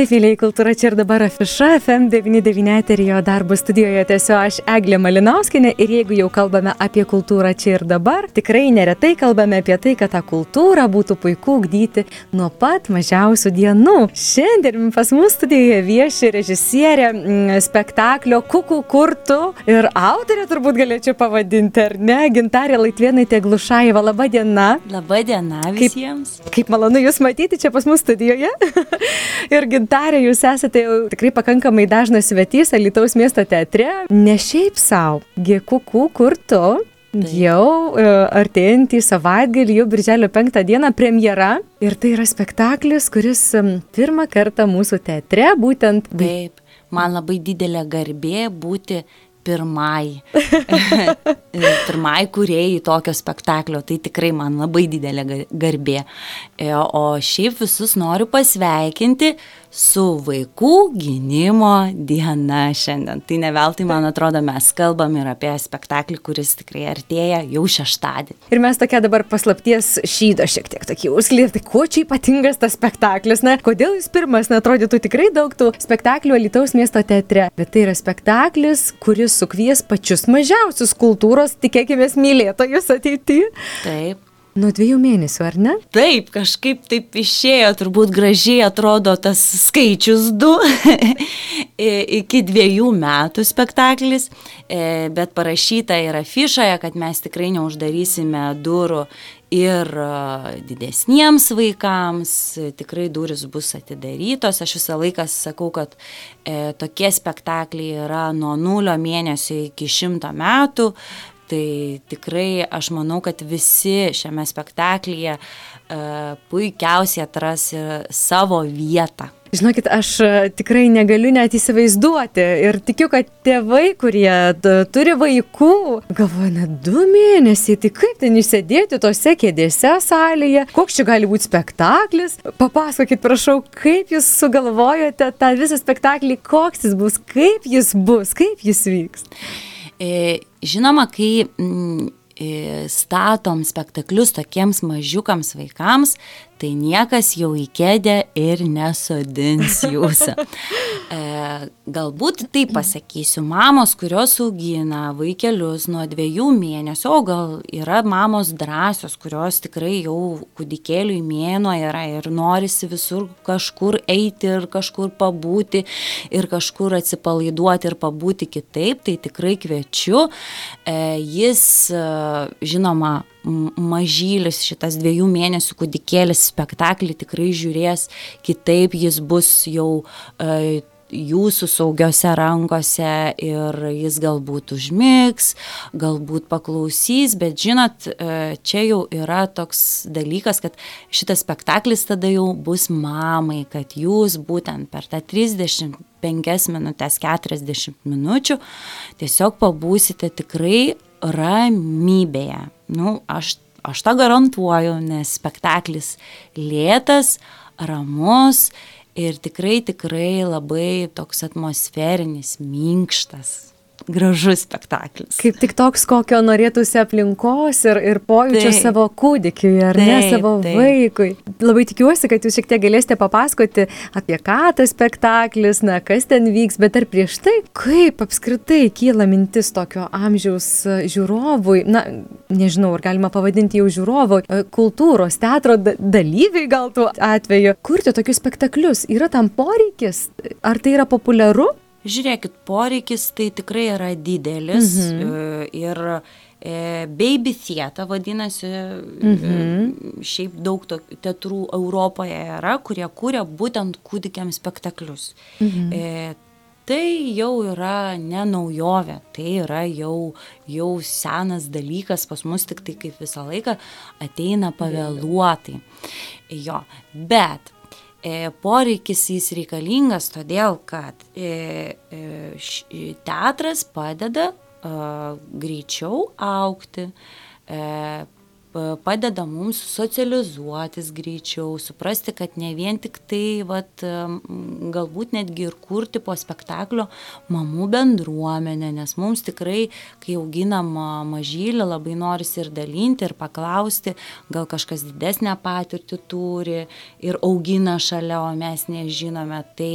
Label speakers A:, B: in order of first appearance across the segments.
A: Taip, mėlyje kultūra čia ir dabar afiša FM99 eterijo darbo studijoje tiesiog aš Eglė Malinauskinė ir jeigu jau kalbame apie kultūrą čia ir dabar, tikrai neretai kalbame apie tai, kad tą kultūrą būtų puiku ugdyti nuo pat mažiausių dienų. Šiandien pas mus studijoje vieši režisierė m, spektaklio Kukų kurtų ir autorė turbūt galėčiau pavadinti, ar ne, Gintarė Laitvienai Teglušaeva. Labą dieną.
B: Labą dieną visiems.
A: Kaip, kaip malonu Jūs matyti čia pas mus studijoje. ir Gintarė, Jūs esate jau tikrai pakankamai dažnas svetys Alitaus miesto teatre. Ne šiaip savo, Gekukų kurtu. Jau e, artėjantį savaitgalį, jau birželio penktą dieną premjera. Ir tai yra spektaklis, kuris pirmą kartą mūsų teatre būtent
B: Taip, man labai didelė garbė būti pirmai, pirmai kuriejai tokio spektaklio. Tai tikrai man labai didelė ga- garbė. E, O šiaip visus noriu pasveikinti su vaikų gynimo diena šiandien. Tai ne veltui, man atrodo, mes kalbam ir apie spektaklį, kuris tikrai artėja jau šeštadienį.
A: Ir mes tokia dabar paslapties šydo šiek tiek tokį užslėpti, tai kuo čia ypatingas tas spektaklis, na, kodėl jis pirmas, netrodytų tikrai daug tų spektaklių Alitaus miesto teatre, bet tai yra spektaklis, kuris sukvies pačius mažiausius kultūros, tikėkime, mylėtojus ateityje.
B: Taip.
A: Nuo dviejų mėnesių, ar ne?
B: Taip, kažkaip taip išėjo, turbūt gražiai atrodo tas skaičius du iki dviejų metų spektaklis, e, bet parašyta yra afišoje, kad mes tikrai neuždarysime durų ir e, didesniems vaikams, tikrai duris bus atidarytos. Aš visą laiką sakau, kad e, tokie spektakliai yra nuo nulio mėnesio iki šimto metų. Tai tikrai aš manau, kad visi šiame spektaklyje uh, puikiausiai atras ir savo vietą.
A: Žinokit, aš e, tikrai negaliu net įsivaizduoti ir tikiu, kad tėvai, kurie d- turi vaikų, galvoja, na, du mėnesiai, tai kaip ten išsėdėti tose kėdėse salėje, koks čia gali būti spektaklis. Papasakokit, prašau, kaip jūs sugalvojote tą visą spektaklį, koks jis bus, kaip jis bus, kaip jis vyks.
B: E, žinoma, kai mm, e, statom spektaklius tokiems mažiukams vaikams, tai niekas jau į kėdę ir nesodins jūsų. E, galbūt tai pasakysiu, mamos, kurios augina vaikelius nuo dviejų mėnesių, o gal yra mamos drąsios, kurios tikrai jau kūdikėliui mėno yra ir norisi visur kažkur eiti ir kažkur pabūti ir kažkur atsipalaiduoti ir pabūti kitaip, tai tikrai kviečiu. E, jis, e, žinoma, mažylis, šitas dviejų mėnesių kūdikėlis spektaklį tikrai žiūrės kitaip, jis bus jau e, jūsų saugiose rankose ir jis galbūt užmigs, galbūt paklausys, bet žinot, e, čia jau yra toks dalykas, kad šitas spektaklis tada jau bus mamai, kad jūs būtent per tą 35 minutės, 40 minučių tiesiog pabūsite tikrai ramybėje. Nu, aš, aš tą garantuoju, nes spektaklis lėtas, ramus ir tikrai, tikrai labai toks atmosferinis, minkštas, gražus spektaklis.
A: Kaip tik toks, kokio norėtųsi aplinkos ir, ir pojūčio
B: Taip.
A: savo kūdikiui, ar ne
B: Taip,
A: savo
B: taip.
A: vaikui. Labai tikiuosi, kad jūs šiek tiek galėsite papasakoti apie ką tas spektaklis, na, kas ten vyks, bet ar prieš tai, kaip apskritai kyla mintis tokio amžiaus žiūrovui, na, nežinau, ar galima pavadinti jau žiūrovo, e, kultūros, teatro da- dalyviai gal tuo atveju, kurti tokius spektaklius. Yra tam poreikis? Ar tai yra populiaru?
B: Žiūrėkit, poreikis tai tikrai yra didelis mhm. ir e, Baby Theater vadinasi, mhm. šiaip daug teatrų Europoje yra, kurie kūrė būtent kūdikiams spektaklius. Mhm. E, tai jau yra ne naujovė, tai yra jau, jau senas dalykas, pas mus tik tai kaip visą laiką ateina pavėluotai. Jo, bet e, poreikis jis reikalingas todėl, kad e, e, teatras padeda e, greičiau aukti, e, padeda mums socializuotis greičiau, suprasti, kad ne vien tik tai, vat, galbūt netgi ir kurti po spektaklio mamų bendruomenę, nes mums tikrai, kai auginam mažylį, labai norisi ir dalinti, ir paklausti, gal kažkas didesnę patirtį turi ir augina šalia, o mes nežinome. Tai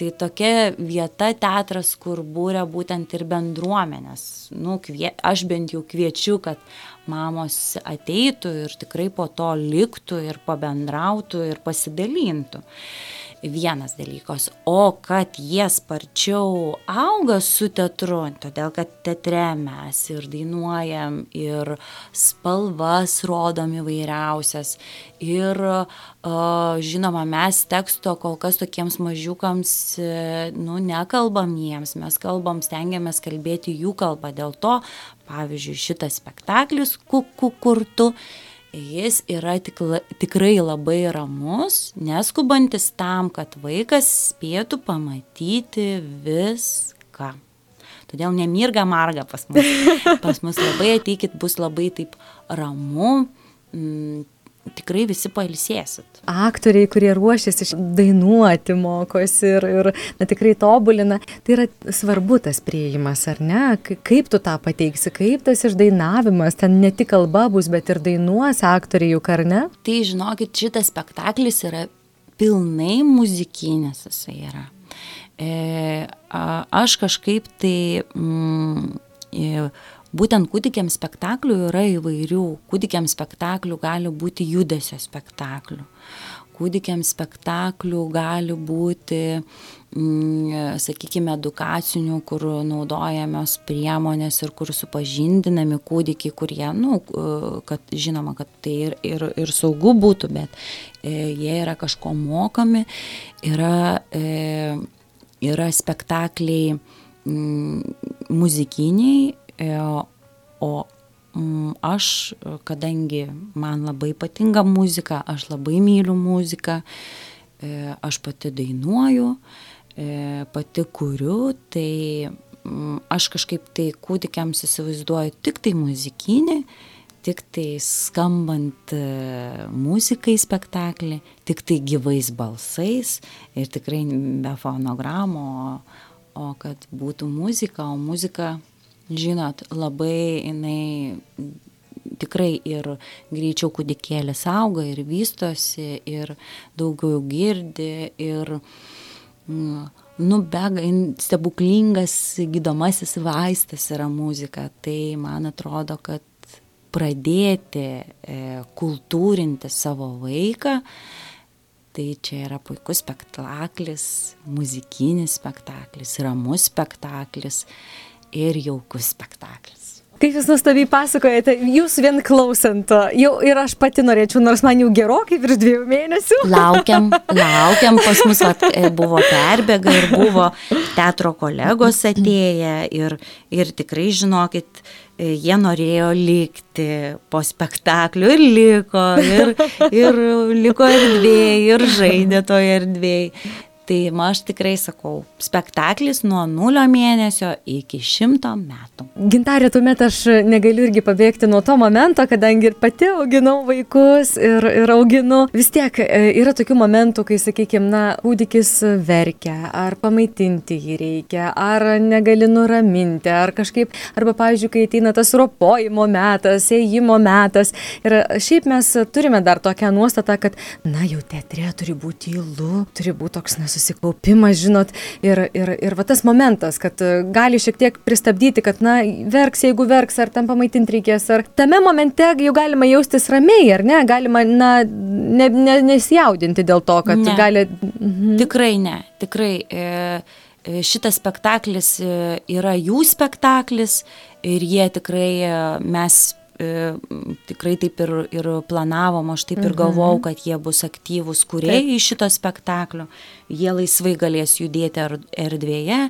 B: Tai tokia vieta teatras, kur būrė būtent ir bendruomenės. Nu, kvie, aš bent jau kviečiu, kad mamos ateitų ir tikrai po to liktų ir pabendrautų ir pasidalintų vienas dalykas. O kad jie sparčiau auga su teatru, todėl kad teatre mes ir dainuojam, ir spalvas rodom įvairiausias, ir žinoma, mes teksto kol kas tokiems mažiukams, nu, nekalbam jiems, mes kalbam, stengiamės kalbėti jų kalbą. Dėl to, pavyzdžiui, šitas spektaklis kukurtu. Ku, jis yra tik, tikrai labai ramus, neskubantis tam, kad vaikas spėtų pamatyti viską. Todėl nemirga marga pas mus. Pas mus labai ateikit, bus labai taip ramu, mm, tikrai visi pailsėsit.
A: Aktoriai, kurie ruošiasi dainuoti, mokosi ir, ir na, tikrai tobulina, tai yra svarbu tas prieimas, ar ne? Kaip tu tą pateiksi, kaip tas išdainavimas, ten ne tik kalba bus, bet ir dainuos aktoriai juk, ar ne?
B: Tai žinokit, šitas spektaklis yra pilnai muzikinis jisai yra. E, a, aš kažkaip tai... Mm, e, Būtent kūdikiams spektaklių yra įvairių. Kūdikiams spektaklių gali būti judesio spektaklių. Kūdikiams spektaklių gali būti, mm, sakykime, edukacinių, kur naudojamos priemonės ir kur supažindinami kūdikiai, kurie, nu, kad žinoma, kad tai ir, ir, ir saugu būtų, bet e, jie yra kažko mokami. Yra, e, yra spektakliai mm, muzikiniai o mm, aš, kadangi man labai patinka muzika, aš labai myliu muziką, e, aš pati dainuoju, e, pati kuriu, tai mm, aš kažkaip tai kūdikiams įsivaizduoju tik tai muzikinį, tik tai skambant muzikai spektaklį, tik tai gyvais balsais ir tikrai be fonogramo, o, o kad būtų muzika, o muzika žinot, labai jinai tikrai ir greičiau kūdikėlis auga ir vystosi ir daugiau girdi ir mm, nu, bega, stebuklingas gydomasis vaistas yra muzika. Tai man atrodo, kad pradėti e, kultūrinti savo vaiką, tai čia yra puikus spektaklis, muzikinis spektaklis, ramus spektaklis ir jaukus spektaklis.
A: Kaip jūs nuostabiai pasakojate, jūs vien klausant, jau ir aš pati norėčiau, nors man jau gerokai virš dviejų mėnesių.
B: Laukiam, laukiam, pas mus at, e, buvo perbėga ir buvo teatro kolegos atėję ir, ir tikrai žinokit, e, jie norėjo likti po spektaklių ir liko, ir, ir liko erdvėje, ir žaidė toje erdvėje. Tai aš tikrai sakau, spektaklis nuo nulio mėnesio iki šimto metų.
A: Gintarė, tuomet aš negaliu irgi pabėgti nuo to momento, kadangi ir pati auginau vaikus ir, ir auginu. Vis tiek e, yra tokių momentų, kai, sakykime, na, kūdikis verkia, ar pamaitinti jį reikia, ar negali nuraminti, ar kažkaip, arba, pavyzdžiui, kai ateina tas ropojimo metas, ėjimo metas. Ir šiaip mes turime dar tokią nuostatą, kad, na, jau teatre turi būti įlu, turi būti toks nesusitikęs susikaupimas, žinot, ir, ir, ir va tas momentas, kad e, gali šiek tiek pristabdyti, kad, na, verks, jeigu verks, ar tam pamaitinti reikės, ar tame momente jau galima jaustis ramiai, ar ne, galima, na, ne, ne, nesijaudinti dėl to, kad
B: ne.
A: gali...
B: Mhm. Tikrai ne, tikrai. E, e šitas spektaklis e, yra jų spektaklis ir jie tikrai mes tikrai taip ir, ir planavom, aš taip ir galvojau, mhm. kad jie bus aktyvūs kuriejai šito spektaklio, jie laisvai galės judėti erdvėje,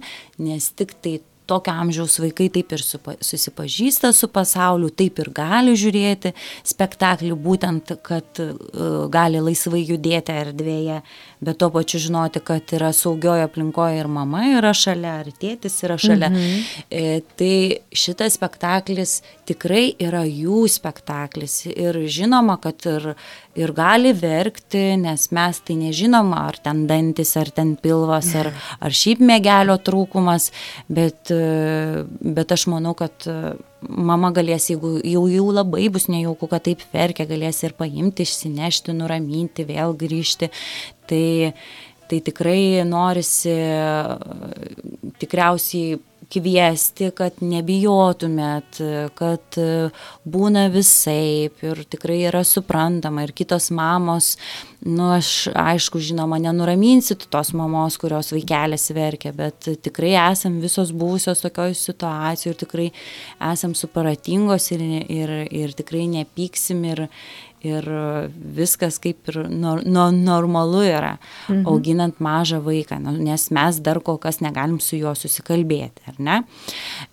B: nes tik tai tokio amžiaus vaikai taip ir supa, susipažįsta su pasauliu, taip ir gali žiūrėti spektaklį, būtent, kad uh, gali laisvai judėti erdvėje, bet tuo pačiu žinoti, kad yra saugioje aplinkoje ir mama yra šalia, ar tėtis yra šalia. Mhm. E, tai šitas spektaklis tikrai yra jų spektaklis ir žinoma, kad ir, ir gali verkti, nes mes tai nežinom, ar ten dantis, ar ten pilvas, ar, ar šiaip mėgelio trūkumas, bet, e, bet aš manau, kad mama galės, jeigu jau, jau labai bus nejauku, kad taip verkia, galės ir paimti, išsinešti, nuraminti, vėl grįžti. Tai, tai tikrai norisi tikriausiai kviesti, kad nebijotumėt, kad būna visaip ir tikrai yra suprantama. Ir kitos mamos, nu aš aišku, žinoma, nenuraminsiu tos mamos, kurios vaikelis verkia, bet tikrai esam visos buvusios tokioje situacijoje ir tikrai esam suparatingos ir, ir, ir tikrai nepyksim ir, ir viskas kaip ir nor, no, normalu yra, mhm. auginant mažą vaiką, nu, nes mes dar kol kas negalim su juo susikalbėti, ar ne?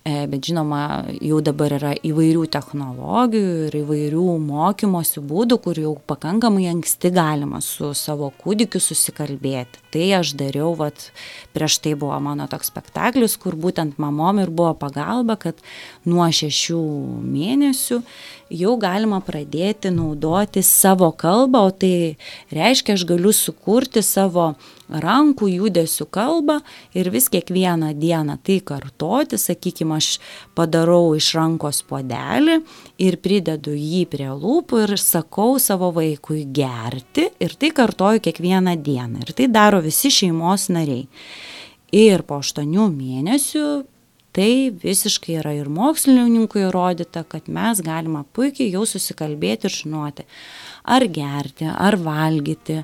B: E, bet žinoma, jau dabar yra įvairių technologijų ir įvairių mokymosi būdų, kur jau pakankamai anksti galima su savo kūdikiu susikalbėti. Tai aš dariau, vat, prieš tai buvo mano toks spektaklis, kur būtent mamom ir buvo pagalba, kad nuo šešių mėnesių jau galima pradėti naudoti savo kalbą, o tai reiškia, aš galiu sukurti savo rankų judesių kalbą ir vis kiekvieną dieną tai kartoti, sakykime, aš padarau iš rankos podelį ir pridedu jį prie lūpų ir sakau savo vaikui gerti ir tai kartoju kiekvieną dieną. Ir tai daro visi šeimos nariai. Ir po aštuonių mėnesių tai visiškai yra ir mokslininkų įrodyta, kad mes galime puikiai jau susikalbėti ir žinoti, ar gerti, ar valgyti,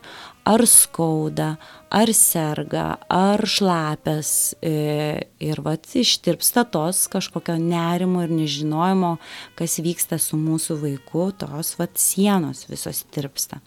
B: ar skauda, ar serga, ar šlapės. E, ir vat ištirpsta tos kažkokio nerimo ir nežinojimo, kas vyksta su mūsų vaiku, tos vat sienos visos tirpsta.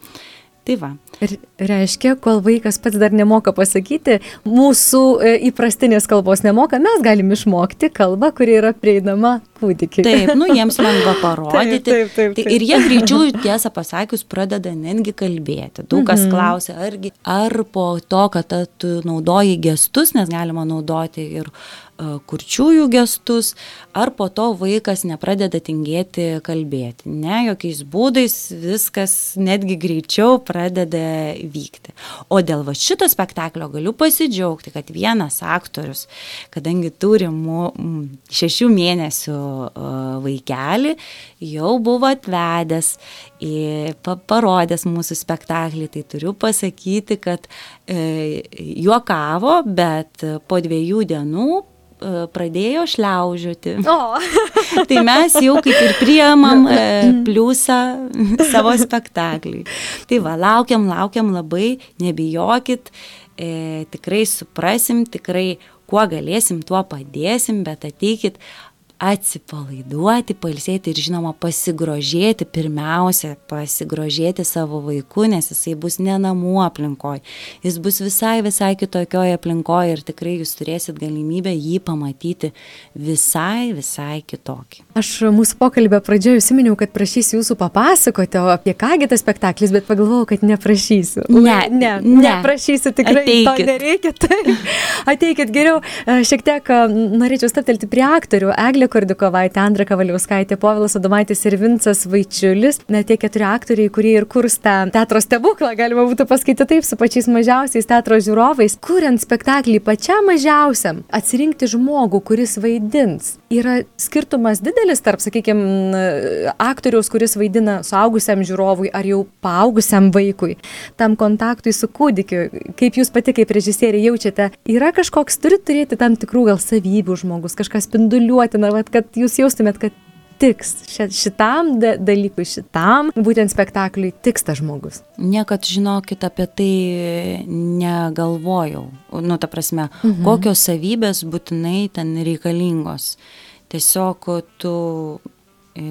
B: Tai va.
A: Ir reiškia, kol vaikas pats dar nemoka pasakyti, mūsų e, įprastinės kalbos nemoka, mes galim išmokti kalbą, kuri yra prieinama kūdikiai.
B: Taip, nu jiems lengva parodyti. Taip, taip, taip, taip. Ir jie greičiau, tiesą pasakius, pradeda netgi kalbėti. Daug kas mhm. klausia, argi, ar po to, kad tu naudoji gestus, nes galima naudoti ir uh, kurčiųjų gestus, ar po to vaikas nepradeda tingėti kalbėti. Ne, jokiais būdais viskas netgi greičiau pradeda vykti. O dėl va šito spektaklio galiu pasidžiaugti, kad vienas aktorius, kadangi turi mu, šešių mėnesių vaikelį, jau buvo atvedęs, parodęs mūsų spektaklį, tai turiu pasakyti, kad e, juokavo, bet po dviejų dienų E, pradėjo šliaužioti. O. tai mes jau kaip ir priemam e, pliusą savo spektaklį. Tai va, laukiam, laukiam labai, nebijokit, e, tikrai suprasim, tikrai kuo galėsim, tuo padėsim, bet ateikit, atsipalaiduoti, palsėti ir žinoma pasigrožėti, pirmiausia pasigrožėti savo vaiku, nes jisai bus ne namų aplinkoje, jis bus visai, visai kitokioje aplinkoje ir tikrai jūs turėsit galimybę jį pamatyti visai, visai kitokį.
A: Aš mūsų pokalbio pradžioje užsiminiau, kad prašysiu jūsų papasakoti, apie kągi tas spektaklis, bet pagalvojau, kad neprašysiu.
B: Ne,
A: ne, ne. Neprašysiu tikrai. Ateikit. To nereikia. Tai. Ateikit geriau. Šiek tiek norėčiau staptelti prie aktorių. Eglė Dovilė Kordikovaitė, Andra Kavaliauskaitė, Povilas Adomaitis ir Vincas Vaičiulis. Na, tie keturi aktoriai, kurie ir kursta teatro stebuklą, galima būtų pasakyti taip, su pačiais mažiausiais teatro žiūrovais, kuriant spektaklį pačiam mažiausiam, atsirinkti žmogų, kuris vaidins. Yra skirtumas didelis tarp, sakykime, aktoriaus, kuris vaidina suaugusiam žiūrovui ar jau paaugusiam vaikui, tam kontaktui su kūdikiu. Kaip jūs pati kaip režisierė jaučiate, yra kažkoks, turi turėti tam tikrų gal savybių žmogus, kažkas spinduliuotina, vat, kad jūs jaustumėt, kad tiks šitam dalykui, šitam būtent spektakliui tiks tas žmogus?
B: Niekad, žinokit, apie tai negalvojau. Nu, ta prasme, mhm. kokios savybės būtinai ten reikalingos. Tiesiog tu e,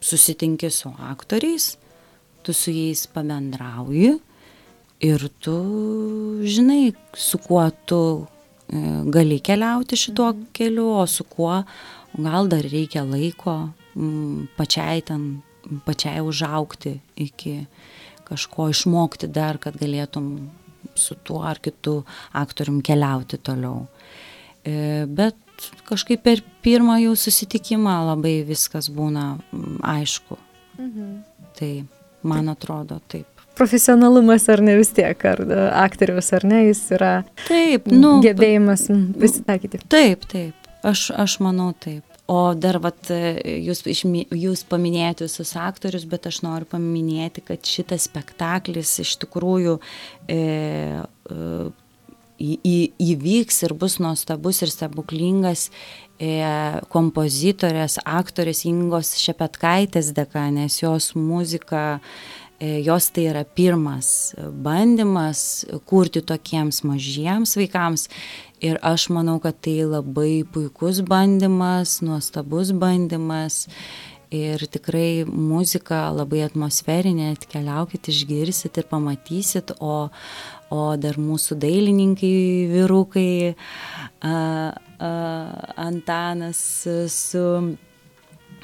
B: susitinki su aktoriais, tu su jais pabendrauji ir tu žinai, su kuo tu gali keliauti šituo keliu, o su kuo gal dar reikia laiko m, pačiai ten, pačiai užaukti iki kažko išmokti dar, kad galėtum su tuo ar kitu aktorium keliauti toliau. E, bet kažkaip per pirmą jų susitikimą labai viskas būna aišku. Mhm. Tai man atrodo taip.
A: Profesionalumas ar ne vis tiek, ar aktoriaus ar ne, jis yra
B: taip, nu,
A: gebėjimas prisitaikyti.
B: Taip, taip, aš, aš manau taip. O dar, vat, jūs, jūs paminėjote visus aktorius, bet aš noriu paminėti, kad šitas spektaklis iš tikrųjų e, e, į, į, įvyks ir bus nuostabus ir stebuklingas e, kompozitorės, aktorės Ingos Šepetkaitės dėka, nes jos muzika e, jos tai yra pirmas bandymas kurti tokiems mažiems vaikams ir aš manau, kad tai labai puikus bandymas, nuostabus bandymas. Ir tikrai muzika labai atmosferinė, keliaukit, išgirsit ir pamatysit, o, o dar mūsų dailininkai, vyrukai, a, a, Antanas su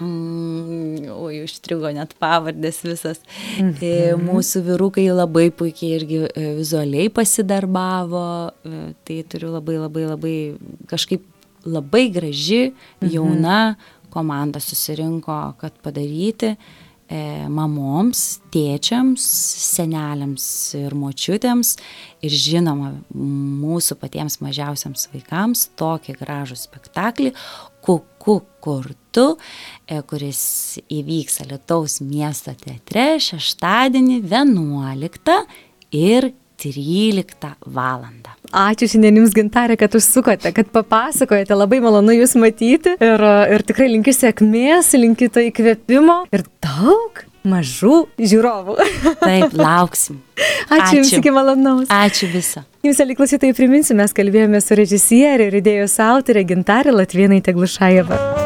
B: Mm, oi, užstrigo net pavardės visas. Mhm. Mūsų vyrukai labai puikiai irgi e, vizualiai pasidarbavo, e, tai turiu labai labai labai kažkaip labai graži, mhm. jauna komanda susirinko, kad padaryti e, mamoms, tėčiams, seneliams ir močiutėms ir žinoma mūsų patiems mažiausiams vaikams tokį gražų spektaklį, kuku kurtu, e, kuris įvyks Alitaus miesto teatre šeštadienį 11 ir 13 valandą.
A: Ačiū šiandien Jums, Gintarė, kad užsukote, kad papasakojate, labai malonu Jūs matyti ir, ir tikrai linkiu sėkmės, linkiu to įkvėpimo ir daug mažų žiūrovų.
B: Taip, lauksim.
A: Ačiū, Ačiū. Jums, iki malonaus.
B: Ačiū visą.
A: Jums, aliklausytai, priminsiu, mes kalbėjome su režisierė ir idėjos autorė Gintarė Latvienai Teglušajeva.